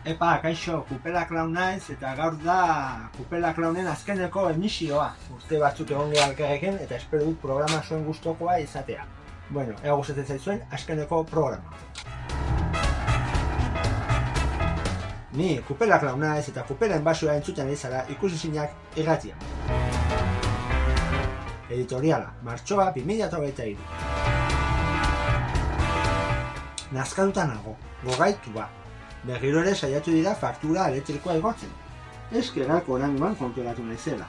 Epa, kaixo, kupela klaun naiz eta gaur da kupela klaunen azkeneko emisioa. Urte batzuk egon gara elkarrekin eta espero dut programa zuen gustokoa izatea. Bueno, ega gustatzen zaizuen azkeneko programa. Ni kupela klaun naiz eta kupela enbasoa entzuten ari ikusi zinak irratia. Editoriala, martxoa 2008 iru. Nazkatuta nago, gogaitu ba, berriro ere saiatu dira faktura elektrikoa igotzen. Eskerako oraingoan konturatu naizela.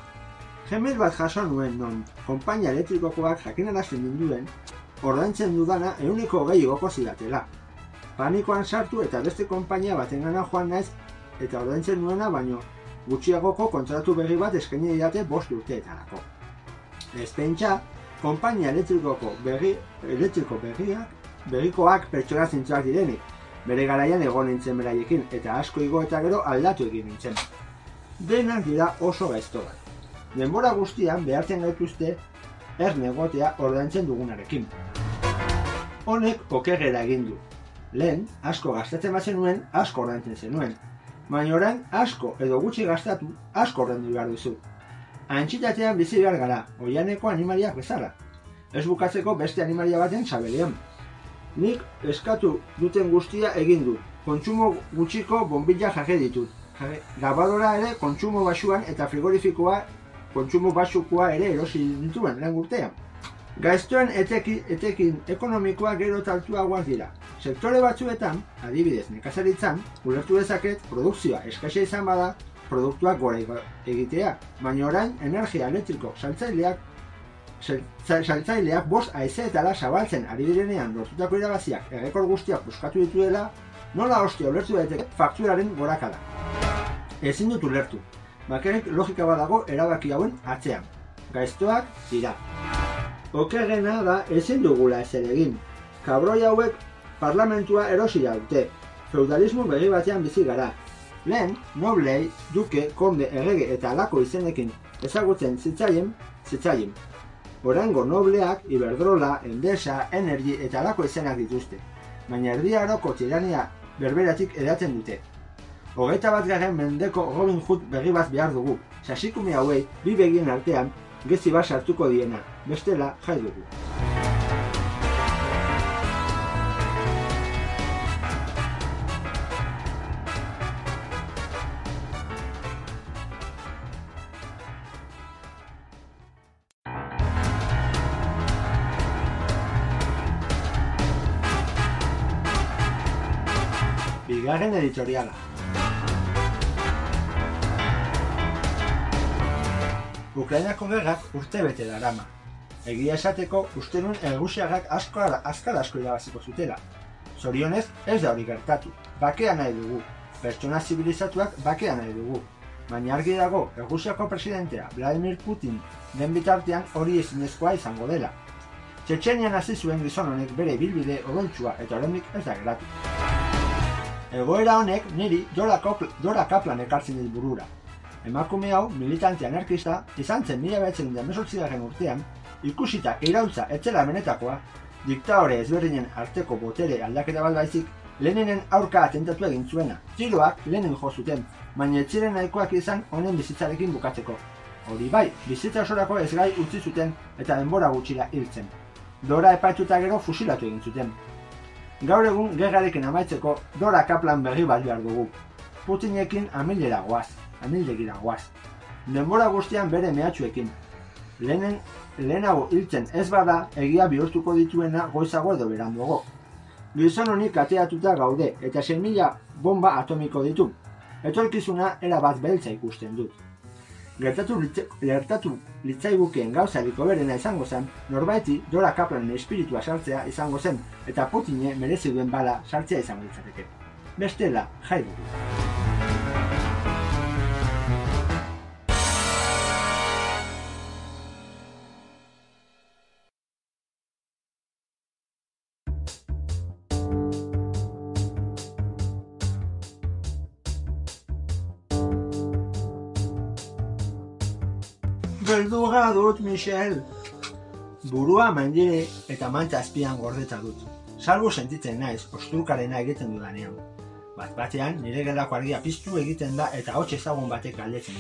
Gmail bat jaso nuen non, konpainia elektrikokoak jakinarazten ninduen, ordaintzen dudana euneko gehi igoko zidatela. Panikoan sartu eta beste konpainia batengana joan naiz eta ordaintzen nuena baino gutxiagoko kontratu berri bat eskaini didate bost urteetarako. Ez pentsa, konpainia elektrikoko berri, elektriko berriak, berrikoak pertsona zintzoak direnik, bere garaian egon nintzen beraiekin, eta asko igo eta gero aldatu egin nintzen. Denak dira oso gaizto bat. Denbora guztian behartzen gaituzte er negotea ordaintzen dugunarekin. Honek okerrera egin du. Lehen, asko gastatzen bat zenuen, asko ordaintzen zenuen. Baina orain, asko edo gutxi gastatu, asko ordaindu behar duzu. Antxitatean bizi behar gara, oianeko animaliak bezala. Ez bukatzeko beste animalia baten sabelean. Nik eskatu duten guztia egin dut. Kontsumo gutxiko bombilla jarri ditut. Gabadora ere kontsumo basuan eta frigorifikoa kontsumo basukoa ere erosi dituen lan urtean. Gaiztoen eteki, etekin ekonomikoa gero eta altuagoak dira. Sektore batzuetan, adibidez nekazaritzan, ulertu dezaket produkzioa eskasia izan bada, produktuak gora egitea. Baina orain, energia elektriko saltzaileak sal- sal- saltzaileak bost aizeetara zabaltzen ari direnean lortutako irabaziak errekor guztiak buskatu dituela, nola hostia ulertu daiteke fakturaren gorakada. Ezin dut ulertu. Bakarrik logika badago erabaki hauen atzean. Gaiztoak dira. Okerrena da ezin dugula ezer egin. Kabroi hauek parlamentua erosi dute. Feudalismo berri batean bizi gara. Lehen, noblei, duke, konde, errege eta alako izenekin ezagutzen zitzaien, zitzaien. Orango nobleak, Iberdrola, Endesa, Energy eta alako izenak dituzte. Baina erdi aroko tirania berberatik edaten dute. Hogeita bat garen mendeko Robin Hood berri bat behar dugu. Sasikume hauei, bi begien artean, gezi bat sartuko diena. Bestela, jai dugu. Editoriala. Ukrainako gerrak urte bete darama. Egia esateko, uste nun errusiarrak asko azkar asko irabaziko zutela. Zorionez, ez da hori gertatu. Bakea nahi dugu. Pertsona zibilizatuak bakea nahi dugu. Baina argi dago, Errusiako presidentea Vladimir Putin den bitartean hori ezinezkoa izango dela. Txetxenian hasi zuen gizon honek bere bilbide odoltsua eta oraindik ez da geratu. Egoera honek niri Dora, Kopl Dora Kaplan ekartzen dit burura. Emakume hau, militante anarkista, izan zen mila behatzen den urtean, ikusita irautza etzela benetakoa, diktore ezberdinen arteko botere aldaketa bat baizik, Leninen aurka atentatu egin zuena. Tiroak Lenin jo zuten, baina ez ziren nahikoak izan honen bizitzarekin bukatzeko. Hori bai, bizitza osorako ez gai utzi zuten eta denbora gutxira hiltzen. Dora epaituta gero fusilatu egin zuten. Gaur egun gerrarekin amaitzeko Dora Kaplan berri bat behar dugu. Putinekin amildera goaz, amildegira goaz. Denbora guztian bere mehatxuekin. Lehenen, lehenago hiltzen ez bada egia bihurtuko dituena goizago edo beranduago. Gizon honi kateatuta gaude eta 6.000 bomba atomiko ditu. Etorkizuna erabat beltza ikusten dut. Gertatu, gertatu litzaigukeen gauzarik berena izango zen, norbaiti Dora Kaplanen espiritua sartzea izango zen, eta Putine merezi duen bala sartzea izango litzateke. Bestela, jai dugu. Dut, Michel! Burua mendire eta mantza azpian gordeta dut. Salbu sentitzen naiz, ostrukarena egiten dudanean. Bat batean, nire gelako argia piztu egiten da eta hotx ezagun batek galdetzen.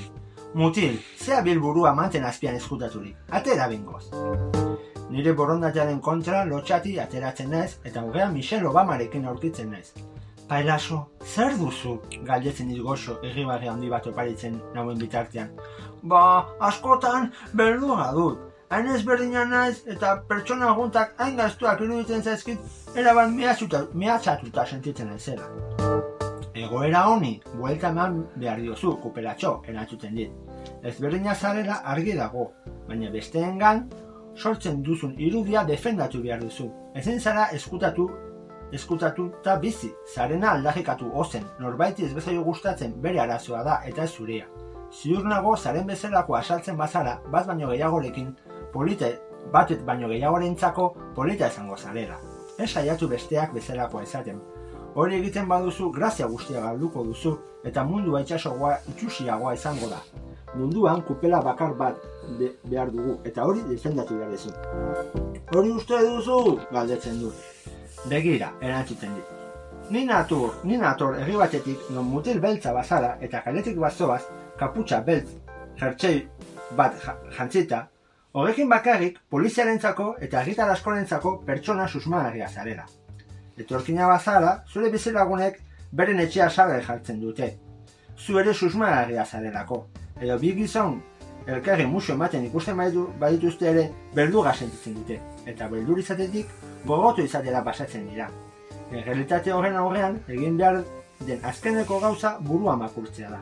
Mutil, zea bilburua manten azpian eskutaturik, atera bingoz. Nire borondatearen kontra lotxati ateratzen naiz eta hogea Michelle Obamarekin aurkitzen naiz. Pailaso, zer duzu? Galdetzen dit goxo, egibarri handi bat oparitzen nauen bitartean. Ba, askotan, berdua dut. Hain ezberdina naiz eta pertsona juntak hain gaztuak iruditzen zaizkit, eraban mehatzatuta sentitzen naizela. Egoera honi, buelta eman behar diozu, kupelatxo, erantzuten dit. Ezberdina zarela argi dago, baina besteengan sortzen duzun irudia defendatu behar duzu. Ezen zara eskutatu eskutatu eta bizi, zarena aldajekatu ozen, norbaiti ez bezaio gustatzen bere arazoa da eta ez zurea. Ziur nago, zaren bezalako asaltzen bazara, bat baino gehiagorekin, polite, batet baino gehiagorentzako polita izango zarela. Ez saiatu besteak bezalakoa esaten. Hori egiten baduzu, grazia guztia galduko duzu, eta mundua itxasogoa itxusiagoa izango da. Munduan kupela bakar bat behar dugu, eta hori defendatu behar duzu. Hori uste duzu, galdetzen du. Begira, erantzuten dit. Ni natur, ni nator erri batetik non mutil beltza bazara eta kaletik bazoaz kaputxa beltz jertxei bat jantzita, horrekin bakarrik poliziarentzako eta herritar askorentzako pertsona susmagarria zarela. Etorkina bazara, zure bizilagunek beren etxea salgai jartzen dute. Zu ere susmagarria zarelako. Edo bi gizon elkarri musio ematen ikusten badituzte ere berduga sentitzen dute. Eta beldur izatetik gogotu izatera pasatzen dira. Errealitate horren aurrean, egin behar den azkeneko gauza burua makurtzea da.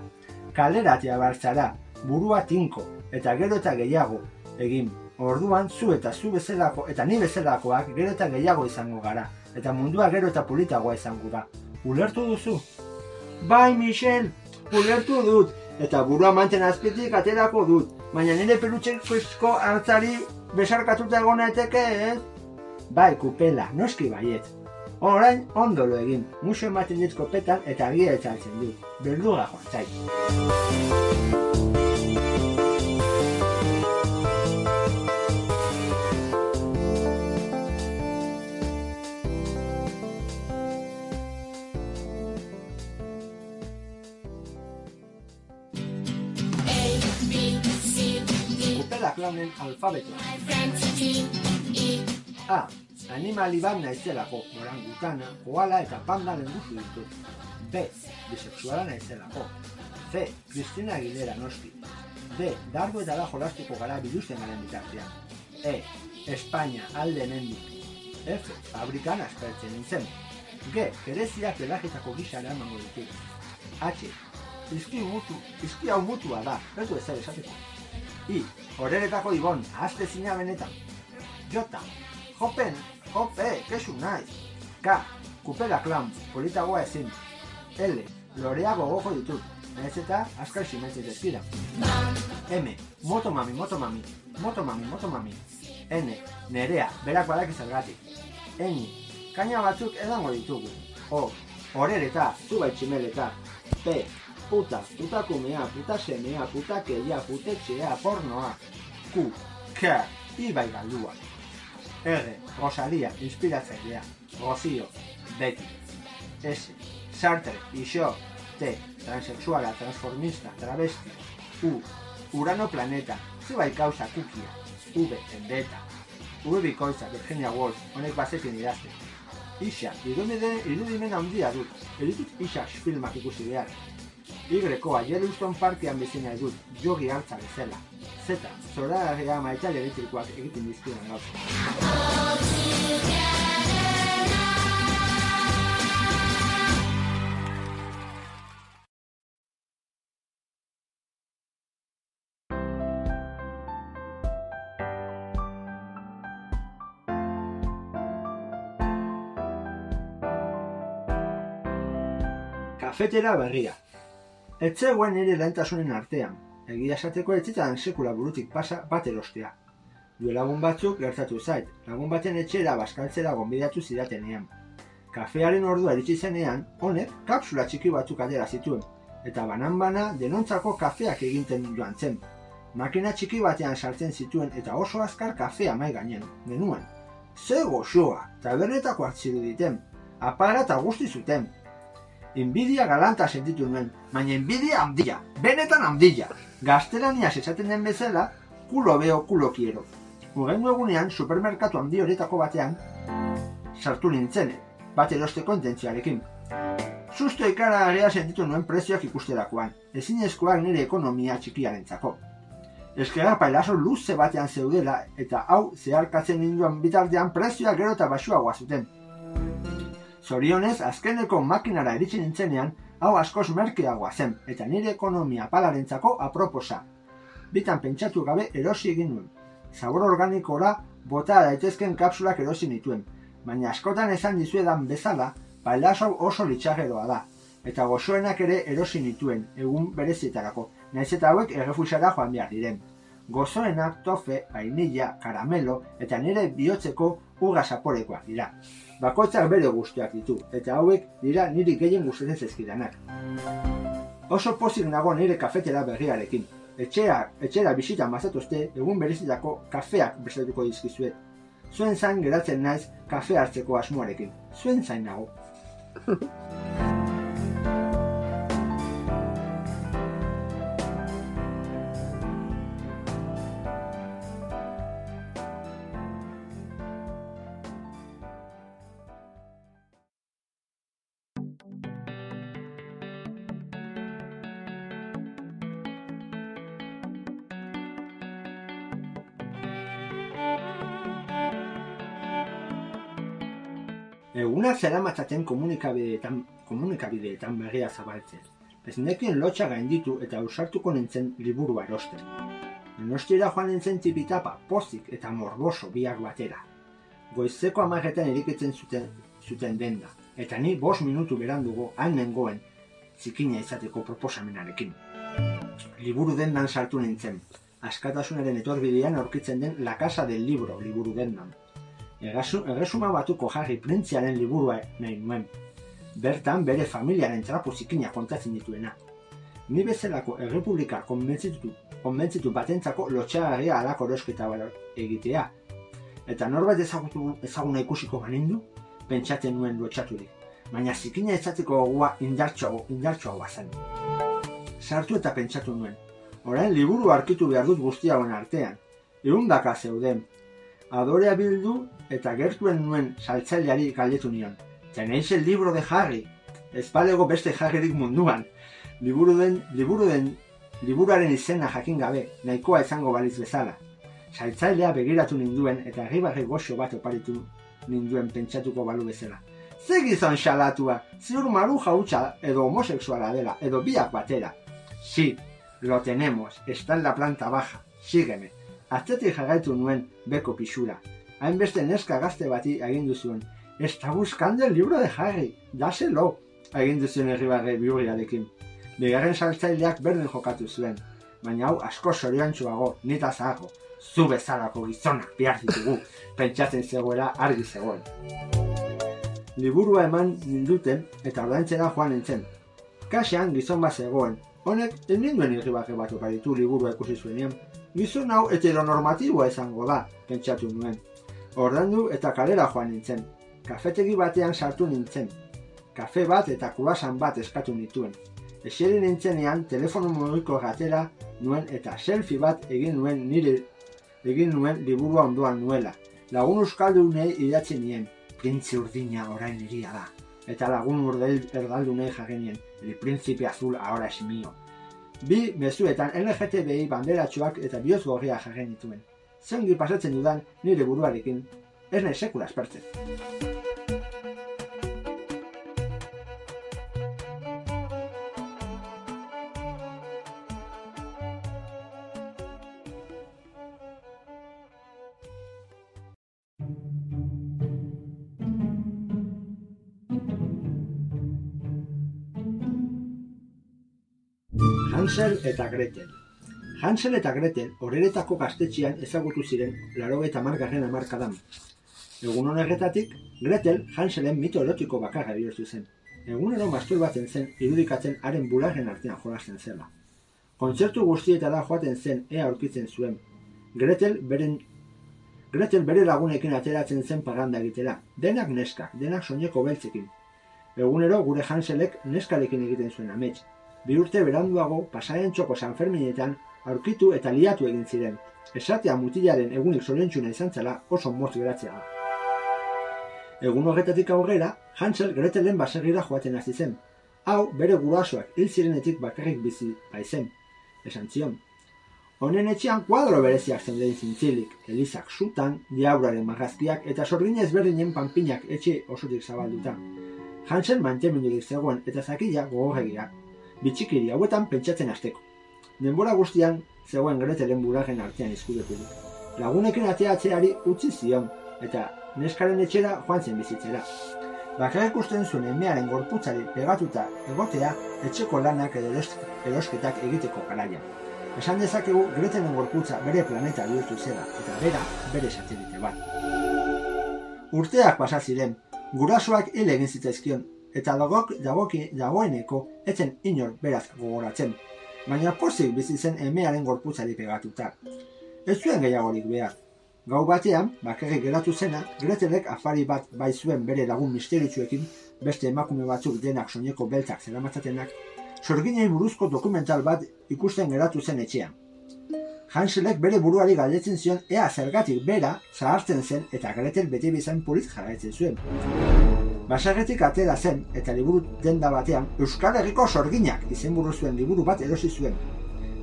Kaleratea bartzara, burua tinko, eta gero eta gehiago, egin. Orduan, zu eta zu bezalako eta ni bezalakoak gero eta gehiago izango gara, eta mundua gero eta politagoa izango da. Ulertu duzu? Bai, Michel, ulertu dut, eta burua manten azpitik aterako dut, baina nire pelutxeko hartzari besarkatuta egona eteke, ez? Bai, kupela, noski baiet. Orain, ondo lo egin, muso ematen dit kopetan eta agia etxaltzen du. Berduga joan zait. Kupela klaunen alfabetua. A. Animali bat naizelako, orangutana, koala eta panda lenguzu ditut. B. Bisexuala naizelako. C. Cristina Aguilera noski. D. Dardo eta da jolastiko gara biluzten garen bitartean. E. Espainia alde nendik. F. Fabrikan aspertzen nintzen. G. Gerezia pelagetako gisara emango ditut. H. Izki mutu, izki hau mutua da, ez du ezer esateko. I. Horeretako ibon, azte zina benetan. J. Jopen, jope, kesu naiz. K. Kupela klan, politagoa ezin. L. Lorea gogoko ditut. Naiz eta askar simentzit ezkira. M. Moto mami, moto mami. Moto mami, moto mami. N. Nerea, berak badak izalgatik. N. Kaina batzuk edango ditugu. O. Horereta, zubai tximeleta. P. Puta, puta kumea, puta semea, puta keia, putetxea, pornoa. Q. K. Ibai galdua. R. Rosalia, inspiratzailea. Rocío, Betty. S. Sartre, Ixo. T. Transexuala, transformista, travesti. U. Urano planeta, zibai kausa kukia. V. Vendetta. V. Bikoitza, Virginia Woolf, honek bazekin idazte. Ixa, irudimena, irudimen handia dut. Eritut Ixa filmak ikusi behar. Y-koa, Yellowstone Parkean bizina edut, jogi hartza bezala. Z, zora herria maitale elektrikoak egiten dizkidan gauza. Kafetera berria. Etzegoen nire lehentasunen artean. Egia esateko etzitan sekula burutik pasa bat erostea. Due lagun batzuk gertatu zait, lagun baten etxera baskaltzera gonbidatu zidatenean. Kafearen ordua eritsi zenean, honek kapsula txiki batzuk atera zituen, eta banan-bana denontzako kafeak eginten joan zen. Makina txiki batean sartzen zituen eta oso azkar kafea mai gainen, genuen. Ze goxoa, tabernetako hartziru diten, apara eta guzti zuten. Inbidia galanta sentitu nuen, baina inbidia handia, benetan handia. Gaztelaniaz esaten den bezala, kulo beo kulo kiero. Ugendu egunean, supermerkatu handi horietako batean, sartu nintzen, bat erosteko intentziarekin. Susto ikaragarria sentitu nuen prezioak ikusterakoan, ezinezkoak nire ekonomia txikiarentzako. Eskera pailazo luze batean zeudela eta hau zeharkatzen ninduan bitartean prezioak gero eta basuagoa zuten. Zorionez, azkeneko makinara eritsi nintzenean, hau askoz merkeagoa zen, eta nire ekonomia palarentzako aproposa. Bitan pentsatu gabe erosi egin nuen. Zabor organikora bota daitezken kapsulak erosi nituen, baina askotan esan dizuedan bezala, pailazo oso litxageroa da, eta gozoenak ere erosi nituen, egun berezietarako, naiz eta hauek errefusara joan behar diren. Gozoenak, tofe, vainilla, karamelo eta nire bihotzeko uga zaporekoak dira. Bakoitzak bere guztiak ditu, eta hauek dira niri gehien gustatzen zezkidanak. Oso pozik nago nire kafetera berriarekin. Etxea, etxera bisita mazatuzte, egun berezitako kafeak bestatuko dizkizuet. Zuen zain geratzen naiz kafe hartzeko asmoarekin. Zuen zain nago. Egunak zera matzaten komunikabideetan, komunikabideetan berria zabaltzen. Ez nekien lotxa gainditu eta ausartuko nintzen liburu erosten. Donostiera joan nintzen tipitapa, pozik eta morboso biak batera. Goizeko amaretan erikitzen zuten, zuten denda, eta ni bost minutu berandugo han nengoen zikina izateko proposamenarekin. Liburu dendan sartu nintzen, askatasunaren etorbidean aurkitzen den La Casa del Libro liburu dendan. Erresu, erresuma batuko jarri printziaren liburua nahi nuen. Bertan bere familiaren trapu zikina kontatzen dituena. Ni bezalako errepublika konbentzitu, konbentzitu batentzako lotxagarria alako erosketa egitea. Eta norbait ezagutu ezaguna ikusiko banindu, pentsatzen nuen lotxaturik. Baina zikina ezateko gogoa indartxoago, indartxoagoa zen. Sartu eta pentsatu nuen. Orain liburu arkitu behar dut guztia artean. Eundaka zeuden, adorea bildu eta gertuen nuen saltzaileari galdetu nion. Tenéis el libro de Harry? Ez balego beste Harryrik munduan. Liburu den, liburu den, liburuaren izena jakin gabe, nahikoa izango baliz bezala. Saltzailea begiratu ninduen eta arribarri goxo bat oparitu ninduen pentsatuko balu bezala. Ze gizon xalatua, ziur maru jautxa edo homosexuala dela, edo biak batera. Si, lo tenemos, está en la planta baja, sígueme. Atzetik jarraitu nuen beko pixura. Hainbeste neska gazte bati agindu zuen. Está buscando el libro de Harry, dáselo, agindu zuen herribarre bihurriarekin. Bigarren saltzaileak berdin jokatu zuen, baina hau asko zoriontsuago, nita zahago, zu bezalako gizonak behar ditugu, pentsatzen zegoela argi zegoen. Liburua eman ninduten eta ordaintzera joan nintzen. Kasean gizon bat zegoen, honek ez ninduen irribarre bat oparitu liburua ikusi zuenean, gizon hau heteronormatiboa izango da, pentsatu nuen. Ordandu eta kalera joan nintzen. Kafetegi batean sartu nintzen. Kafe bat eta kurasan bat eskatu nituen. Eseri nintzenean telefono mugiko gatera nuen eta selfie bat egin nuen nire egin nuen liburua ondoan nuela. Lagun euskaldunei idatzi nien, printzi urdina orain iria da. Eta lagun urdel erdaldunei jarrenien, el príncipe azul ahora es mío. Bi mezuetan LGTBI banderatxoak eta bioz gorria jarren dituen. Zengi pasatzen dudan nire buruarekin, ez nahi sekula espertzen. Hansel eta Gretel. Hansel eta Gretel horeretako gaztetxean ezagutu ziren laro eta margarren amarkadan. Egun honerretatik, Gretel Hanselen mito erotiko bakarra bihurtu zen. Egunero masturbatzen zen irudikatzen haren bularren artean jolasten zela. Kontzertu guztietara joaten zen ea aurkitzen zuen. Gretel beren Gretel bere lagunekin ateratzen zen paganda egitera, denak neskak, denak soineko beltzekin. egunero gure Hanselek neskalekin egiten zuen amets. Bi urte beranduago, pasaren txoko Sanferminetan, aurkitu eta liatu egin ziren. Esatea mutilaren egunik solentxuna izan zela oso motz geratzea. Egun horretatik aurrera, Hansel Gretelen baserrira joaten hasi zen. Hau, bere gurasoak hil zirenetik bakarrik bizi baizen. Esan zion. Honen etxean kuadro bereziak zeuden zintzilik, elizak sutan, diauraren marrazkiak eta sorgin ezberdinen panpinak etxe osotik zabalduta. Hansel mantenimendurik zegoen eta zakila gogorregia. Bitxikiri hauetan pentsatzen hasteko. Denbora guztian zegoen Gretelen buragen artean izkudeturik. Lagunekin ateatzeari utzi zion, eta neskaren etxera joan zen bizitzera. Bakarrik usten zuen emearen gorputzari pegatuta egotea etxeko lanak edo erosketak egiteko garaian. Esan dezakegu Gretelen gorputza bere planeta bihurtu zela, eta bera bere satelite bat. Urteak pasa ziren, gurasoak hil egin zitzaizkion, eta dagok dagoki dagoeneko etzen inor beraz gogoratzen, baina pozik bizi zen emearen gorputzari pegatuta. Ez zuen gehiagorik behar. Gau batean, bakarrik geratu zena, Gretelek afari bat bai zuen bere lagun misteritsuekin, beste emakume batzuk denak soineko beltzak zeramatzatenak, sorginei buruzko dokumental bat ikusten geratu zen etxean. Hanselek bere buruari galdetzen zion ea zergatik bera zahartzen zen eta Gretel bete bizan pulit jarraitzen zuen. Basarretik atera zen eta liburu denda batean Euskal Herriko sorginak izenburu zuen liburu bat erosi zuen.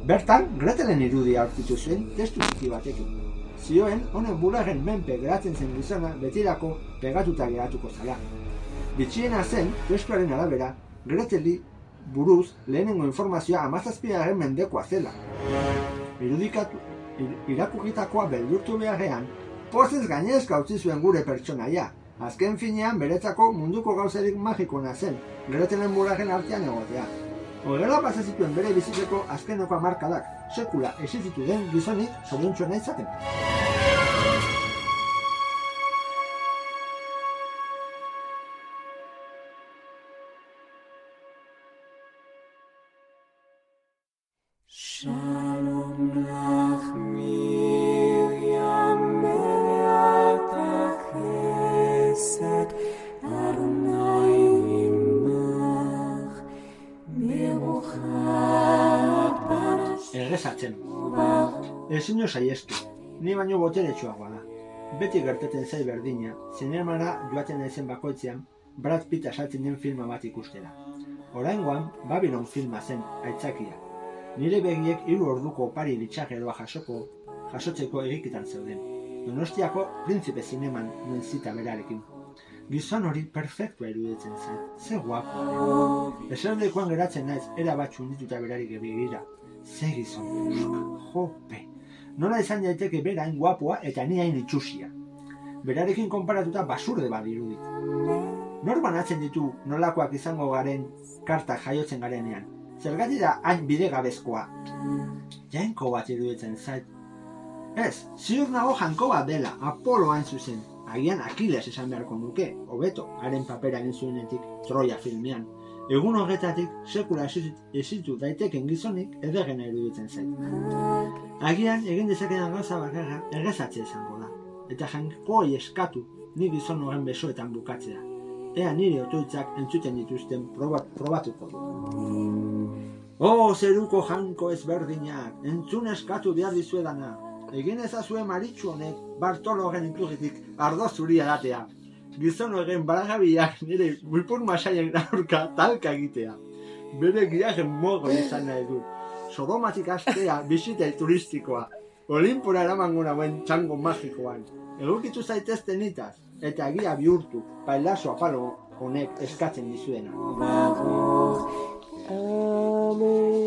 Bertan, Gretelen irudia aurkitu zuen testu txiki batekin. Zioen, honen bularen menpe geratzen zen gizona betirako pegatuta geratuko zala. Bitxiena zen, testuaren arabera, Greteli buruz lehenengo informazioa amazazpiaren mendekoa zela. Irudikatu, irakurritakoa beldurtu beharrean, pozez gainezka utzi zuen gure pertsonaia. Azken finean beretzako munduko gauzerik magikona zen, Gretelen bularen artean egotea. Horrela pasa zituen bere bizitzeko azkeneko hamarkadak, sekula esizitu den gizonik zoriontsuena izaten. Ezin jo saiestu, ni baino boteretsuagoa da. Beti gertatzen zai berdina, zinemara joaten naizen bakoitzean, Brad Pitt asaltzen den filma bat ikustera. Oraingoan, Babylon filma zen, aitzakia. Nire begiek hiru orduko opari ditxageroa jasoko, jasotzeko egikitan zeuden. Donostiako Prinzipe Zineman nuen zita berarekin. Gizon hori perfektua iruditzen zen, ze guapo. Eserdekoan geratzen naiz, era bat txundituta berari begira. Ze gizon, jope. Nola izan daiteke bera hain guapoa eta ni hain itxusia. Berarekin konparatuta basurde bat dirudit. Nor banatzen ditu nolakoak izango garen kartak jaiotzen garenean. Zergatik da hain bidegabezkoa. Jainko bat iruditzen zait. Ez, ziur nago janko bat dela, Apolo hain zuzen. Agian Akiles esan beharko nuke, hobeto, haren papera egin zuenetik Troia filmean. Egun horretatik sekula esit- esitu daiteken gizonik edergena iruditzen zait. Agian egin dezakedan gauza bakarra errezatzea izango da. Eta jankoi eskatu ni gizon horren besoetan bukatzea. Ea nire otoitzak entzuten dituzten probat, probatuko du. Oh, zeruko janko ezberdinak, entzun eskatu behar dizuedana. Egin ezazue maritxu honek Bartolo horren iturritik ardo zuria datea. Gizon horren baragabiak nire muipur masaien aurka talka egitea. Bere giaren mogo izan nahi du. Sodomatik astea bisita turistikoa. Olimpora eramango nagoen txango magikoan. Egokitu zaitezten nitaz, eta egia bihurtu, pailazo apalo honek eskatzen dizuena. Amen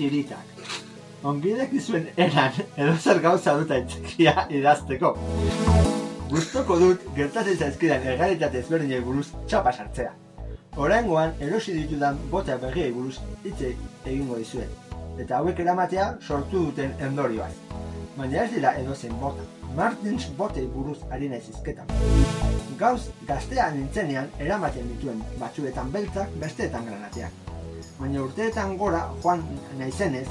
tiritak. Ongidek izuen eran edo zer gauza dut aitzakia idazteko. Gustoko dut gertatzen zaizkidan errealitate ezberdinei buruz txapa sartzea. Oraingoan erosi ditudan bota berriei buruz hitz egingo dizuet. Eta hauek eramatea sortu duten endorioaz. Baina ez dira edozein bota. Martins botei buruz ari naiz hizketan. Gauz gaztea nintzenean eramaten dituen batzuetan beltzak besteetan granateak. Baina urteetan gora joan naizenez,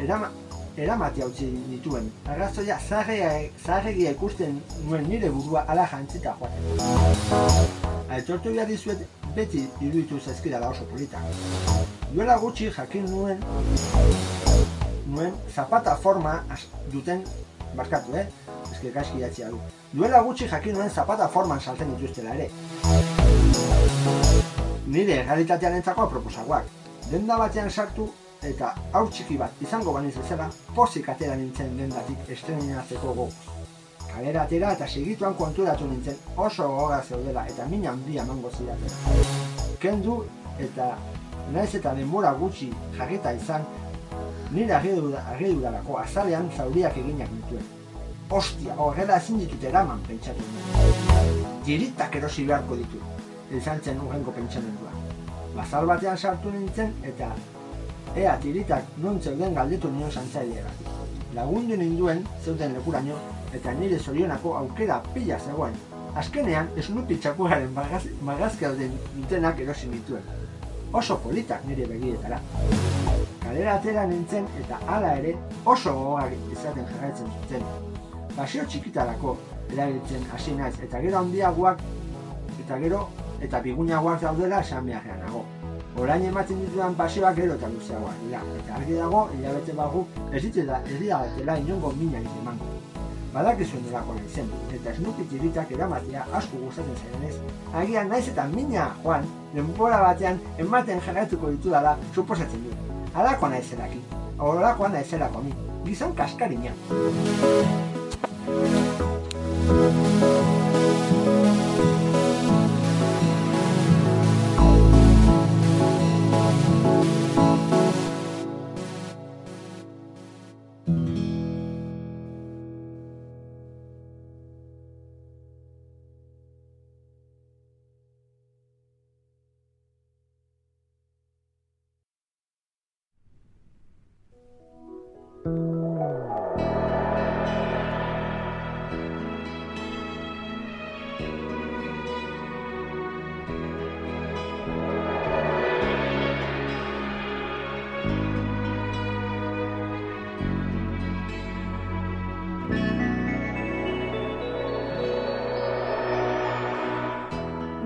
erama, eramatea utzi dituen. Arrazoia zaharregia, zaharregia ikusten nuen nire burua ala jantzita joaten. Aitortu behar dizuet beti iruditu zaizkidala oso polita. Duela gutxi jakin nuen nuen zapata forma duten barkatu, eh? Eske gaizki idatzia du. Duela gutxi jakin nuen zapata forman salten dituztela ere. Nire realitatearentzako proposagoak. Denda batean sartu eta hau txiki bat izango baniz bezala, pozik atera nintzen dendatik estrenatzeko gogoz. Kalera atera eta segituan konturatu nintzen oso goga zeudela eta min handia emango zidatela. Kendu eta naiz eta denbora gutxi jarrita izan, nire agedurarako azalean zauriak eginak nituen. Ostia, horrela ezin ditut eraman pentsatu nuen. Tiritak erosi beharko ditut, izan zen urrengo pentsamendua. Bazal batean sartu nintzen eta ea tiritak non zeuden galdetu nion santzaileagatik. Lagundu ninduen zeuden lekuraino eta nire zorionako aukera pila zegoen. Azkenean, Snoopy txakurraren magaz, magazkia dutenak erosi nituen. Oso politak nire begietara. Kalera atera nintzen eta hala ere oso gogak izaten jarraitzen zuten. Paseo txikitarako erabiltzen hasi naiz eta gero handiagoak eta gero eta bigunagoak daudela esan beharrean nago. Orain ematen ditudan paseoak gero eta luzeagoak dira, eta argi dago, hilabete bagu, ez ditela, ez dira inongo minak emango. Badakizuen nolako naizen, eta Snoopy tiritak eramatea asko gustatzen zaidanez, agian naiz eta mina, Juan, denbora batean ematen jarraituko ditudala suposatzen dut. Alakoa naizelaki, horrelakoa naizelako mi, gizon kaskarina.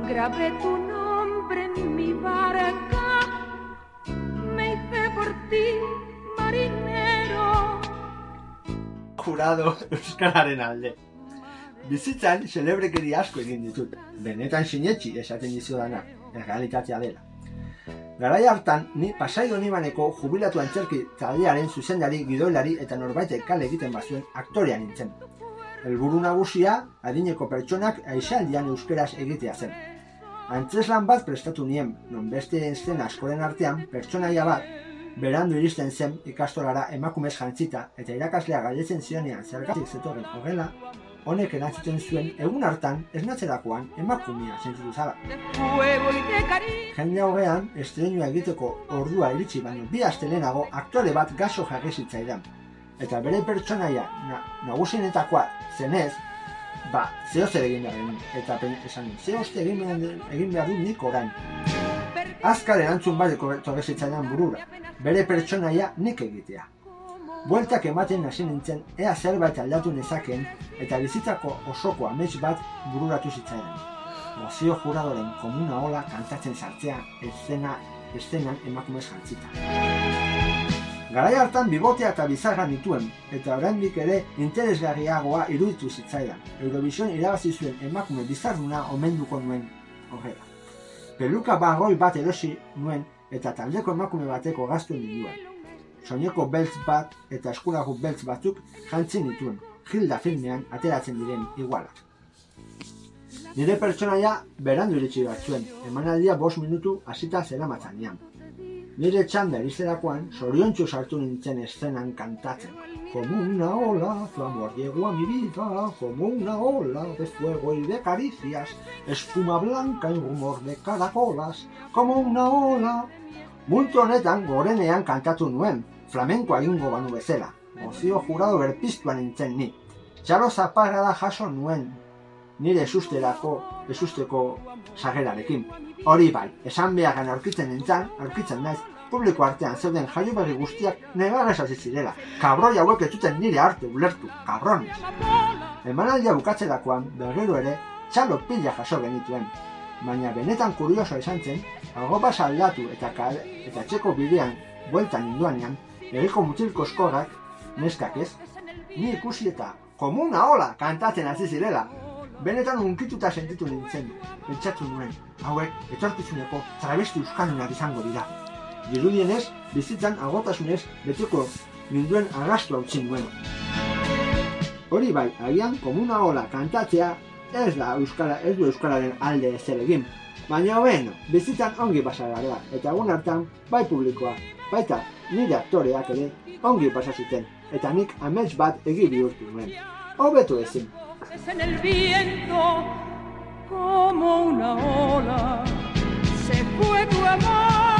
Grabé tu nombre en mi barca, me hice por ti marinero. Jurado Euskararen alde. Bizitzan, celebrekeri asko egin ditut. Benetan sinetxi esaten dizudana, errealitatea dela. Garai hartan, ni pasai donibaneko jubilatu antzerki taldearen zuzendari, gidoilari eta norbaitek kale egiten bazuen aktorea nintzen. Helburu nagusia, adineko pertsonak aixaldian euskeraz egitea zen. Antzeslan bat prestatu nien, non beste eszena askoren artean, pertsonaia bat, berandu iristen zen ikastolara emakumez jantzita eta irakaslea galdetzen zionean zergatik zetorren horrela, honek erantzuten zuen egun hartan esnatzerakoan emakumea sentitu zala. Jende hauean, estreinua egiteko ordua iritsi baino bi aste lehenago aktore bat gaso jarri zitzaidan. Eta bere pertsonaia na, nagusienetakoa zenez, ba, zeo zer egin behar genuen. Eta pen, esan, zeo zer egin behar, egin behar dut nik orain. Azkar erantzun bat etorri burura. Bere pertsonaia nik egitea. Bueltak ematen hasi nintzen ea zerbait aldatu nezakeen eta bizitzako osoko amets bat bururatu zitzaidan. Gozio juradoren komuna ola kantatzen sartzea eszena, eszenan emakumez jantzita. Garai hartan bibotea eta bizarra nituen, eta oraindik ere interesgarriagoa iruditu zitzaidan. Eurovision irabazi zuen emakume bizarruna omenduko nuen horrela. Peluka barroi bat erosi nuen eta taldeko emakume bateko gaztu ninduen. Soineko beltz bat eta eskuragu beltz batzuk jantzi nituen, Hilda filmean ateratzen diren igualak. Nire pertsonaia berandu iritsi bat zuen, emanaldia bost minutu hasita zera matzanean. Nire txanda erizterakoan, soriontxu sartu nintzen eszenan kantatzen. Como una ola, tu amor llegó a mi vida, como una ola de fuego y de caricias, espuma blanca y rumor de caracolas, como una ola. Multo honetan gorenean kantatu nuen, flamenkoa egingo banu bezala. Mozio jurado berpiztuan nintzen ni. Txalo zaparra jaso nuen, nire esusterako, esusteko sagerarekin. Hori bai, esan behagan aurkitzen nintzen, aurkitzen naiz, publiko artean zeuden jaio berri guztiak negarrez hasi zirela. Kabroi hauek ez zuten nire arte ulertu, kabrones. Emanaldia bukatzerakoan, berriro ere, txalo pila jaso genituen. Baina benetan kurioso izan zen, algo basa aldatu eta, kal, eta txeko bidean bueltan ninduanean, egiko mutilko eskorrak, neskak ez, ni ikusi eta komuna hola kantatzen hasi zirela. Benetan unkituta sentitu nintzen, pentsatu nuen, hauek etorkizuneko travesti euskaldunak izango dira. Dirudienez, bizitzan agotasunez betiko ninduen arrastu hau nuen. Hori bai, agian komuna hola kantatzea ez da euskara, ez du euskararen alde ezer egin. Baina bueno, bizitzan ongi pasara da, eta egun hartan, bai publikoa, baita nire aktoreak ere ongi pasa zuten, eta nik amets bat egi bihurtu nuen. Hobetu ezin, Es en el viento como una ola. Se fue tu amor